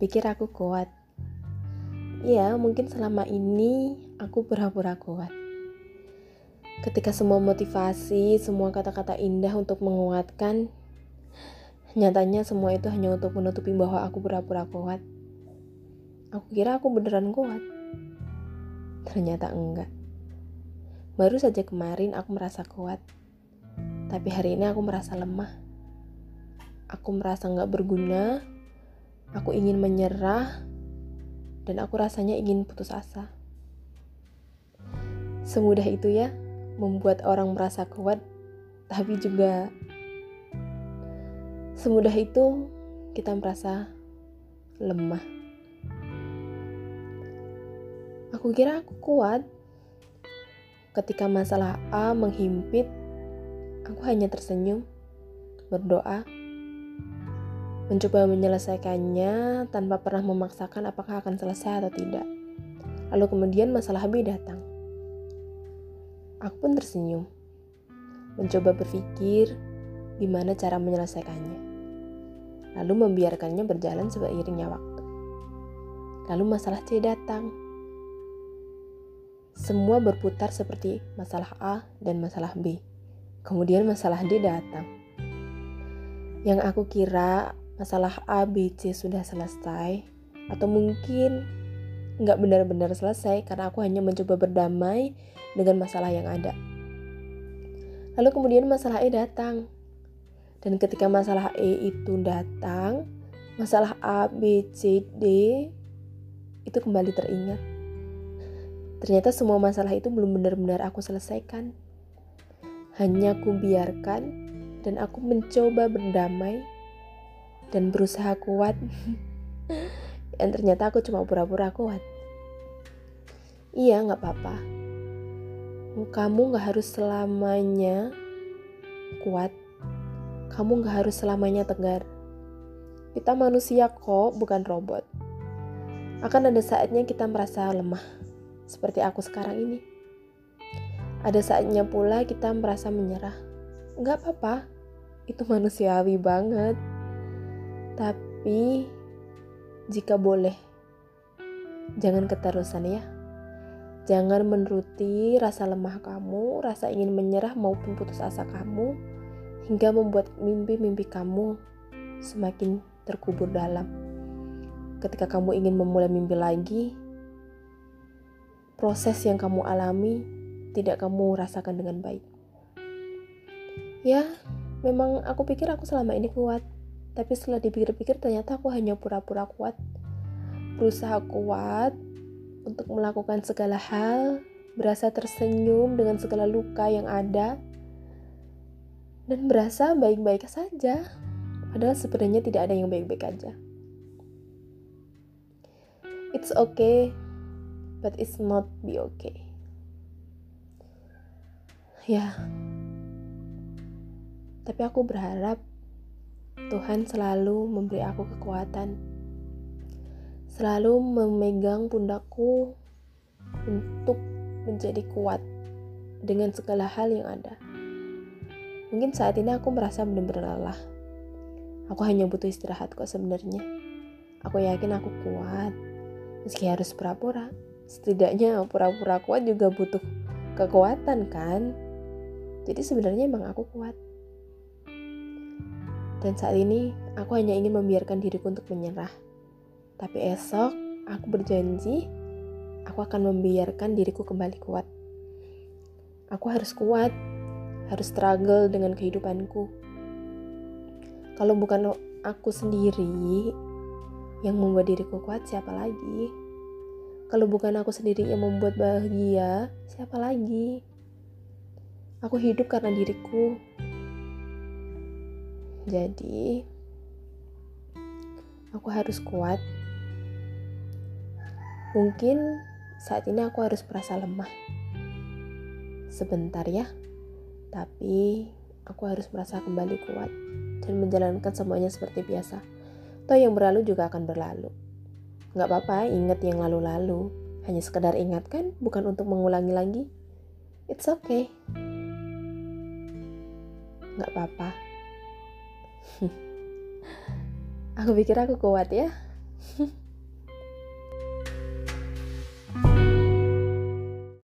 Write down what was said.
pikir aku kuat. Ya, mungkin selama ini aku pura-pura kuat. Ketika semua motivasi, semua kata-kata indah untuk menguatkan, nyatanya semua itu hanya untuk menutupi bahwa aku pura-pura kuat. Aku kira aku beneran kuat. Ternyata enggak. Baru saja kemarin aku merasa kuat. Tapi hari ini aku merasa lemah. Aku merasa nggak berguna, Aku ingin menyerah dan aku rasanya ingin putus asa. Semudah itu ya, membuat orang merasa kuat, tapi juga semudah itu kita merasa lemah. Aku kira aku kuat. Ketika masalah A menghimpit, aku hanya tersenyum, berdoa, mencoba menyelesaikannya tanpa pernah memaksakan apakah akan selesai atau tidak. Lalu kemudian masalah B datang. Aku pun tersenyum, mencoba berpikir gimana cara menyelesaikannya. Lalu membiarkannya berjalan seiringnya waktu. Lalu masalah C datang. Semua berputar seperti masalah A dan masalah B. Kemudian masalah D datang. Yang aku kira masalah A, B, C sudah selesai atau mungkin nggak benar-benar selesai karena aku hanya mencoba berdamai dengan masalah yang ada. Lalu kemudian masalah E datang. Dan ketika masalah E itu datang, masalah A, B, C, D itu kembali teringat. Ternyata semua masalah itu belum benar-benar aku selesaikan. Hanya aku biarkan dan aku mencoba berdamai dan berusaha kuat. Dan ternyata aku cuma pura-pura kuat. Iya nggak apa-apa. Kamu nggak harus selamanya kuat. Kamu nggak harus selamanya tegar. Kita manusia kok bukan robot. Akan ada saatnya kita merasa lemah seperti aku sekarang ini. Ada saatnya pula kita merasa menyerah. Nggak apa-apa. Itu manusiawi banget tapi jika boleh, jangan keterusan ya. Jangan menuruti rasa lemah kamu, rasa ingin menyerah maupun putus asa kamu, hingga membuat mimpi-mimpi kamu semakin terkubur dalam. Ketika kamu ingin memulai mimpi lagi, proses yang kamu alami tidak kamu rasakan dengan baik. Ya, memang aku pikir aku selama ini kuat, tapi setelah dipikir-pikir ternyata aku hanya pura-pura kuat. Berusaha kuat untuk melakukan segala hal, berasa tersenyum dengan segala luka yang ada, dan berasa baik-baik saja. Padahal sebenarnya tidak ada yang baik-baik aja. It's okay, but it's not be okay. Ya, tapi aku berharap Tuhan selalu memberi aku kekuatan, selalu memegang pundakku untuk menjadi kuat dengan segala hal yang ada. Mungkin saat ini aku merasa benar-benar lelah. Aku hanya butuh istirahat kok sebenarnya. Aku yakin aku kuat, meski harus pura-pura. Setidaknya pura-pura kuat juga butuh kekuatan kan? Jadi sebenarnya emang aku kuat. Dan saat ini, aku hanya ingin membiarkan diriku untuk menyerah. Tapi esok, aku berjanji, aku akan membiarkan diriku kembali kuat. Aku harus kuat, harus struggle dengan kehidupanku. Kalau bukan aku sendiri yang membuat diriku kuat, siapa lagi? Kalau bukan aku sendiri yang membuat bahagia, siapa lagi? Aku hidup karena diriku, jadi, aku harus kuat. Mungkin saat ini aku harus merasa lemah. Sebentar ya, tapi aku harus merasa kembali kuat dan menjalankan semuanya seperti biasa. Toh yang berlalu juga akan berlalu. Gak apa-apa, ingat yang lalu-lalu. Hanya sekedar ingatkan, bukan untuk mengulangi lagi. It's okay. Gak apa-apa. Aku pikir aku kuat ya.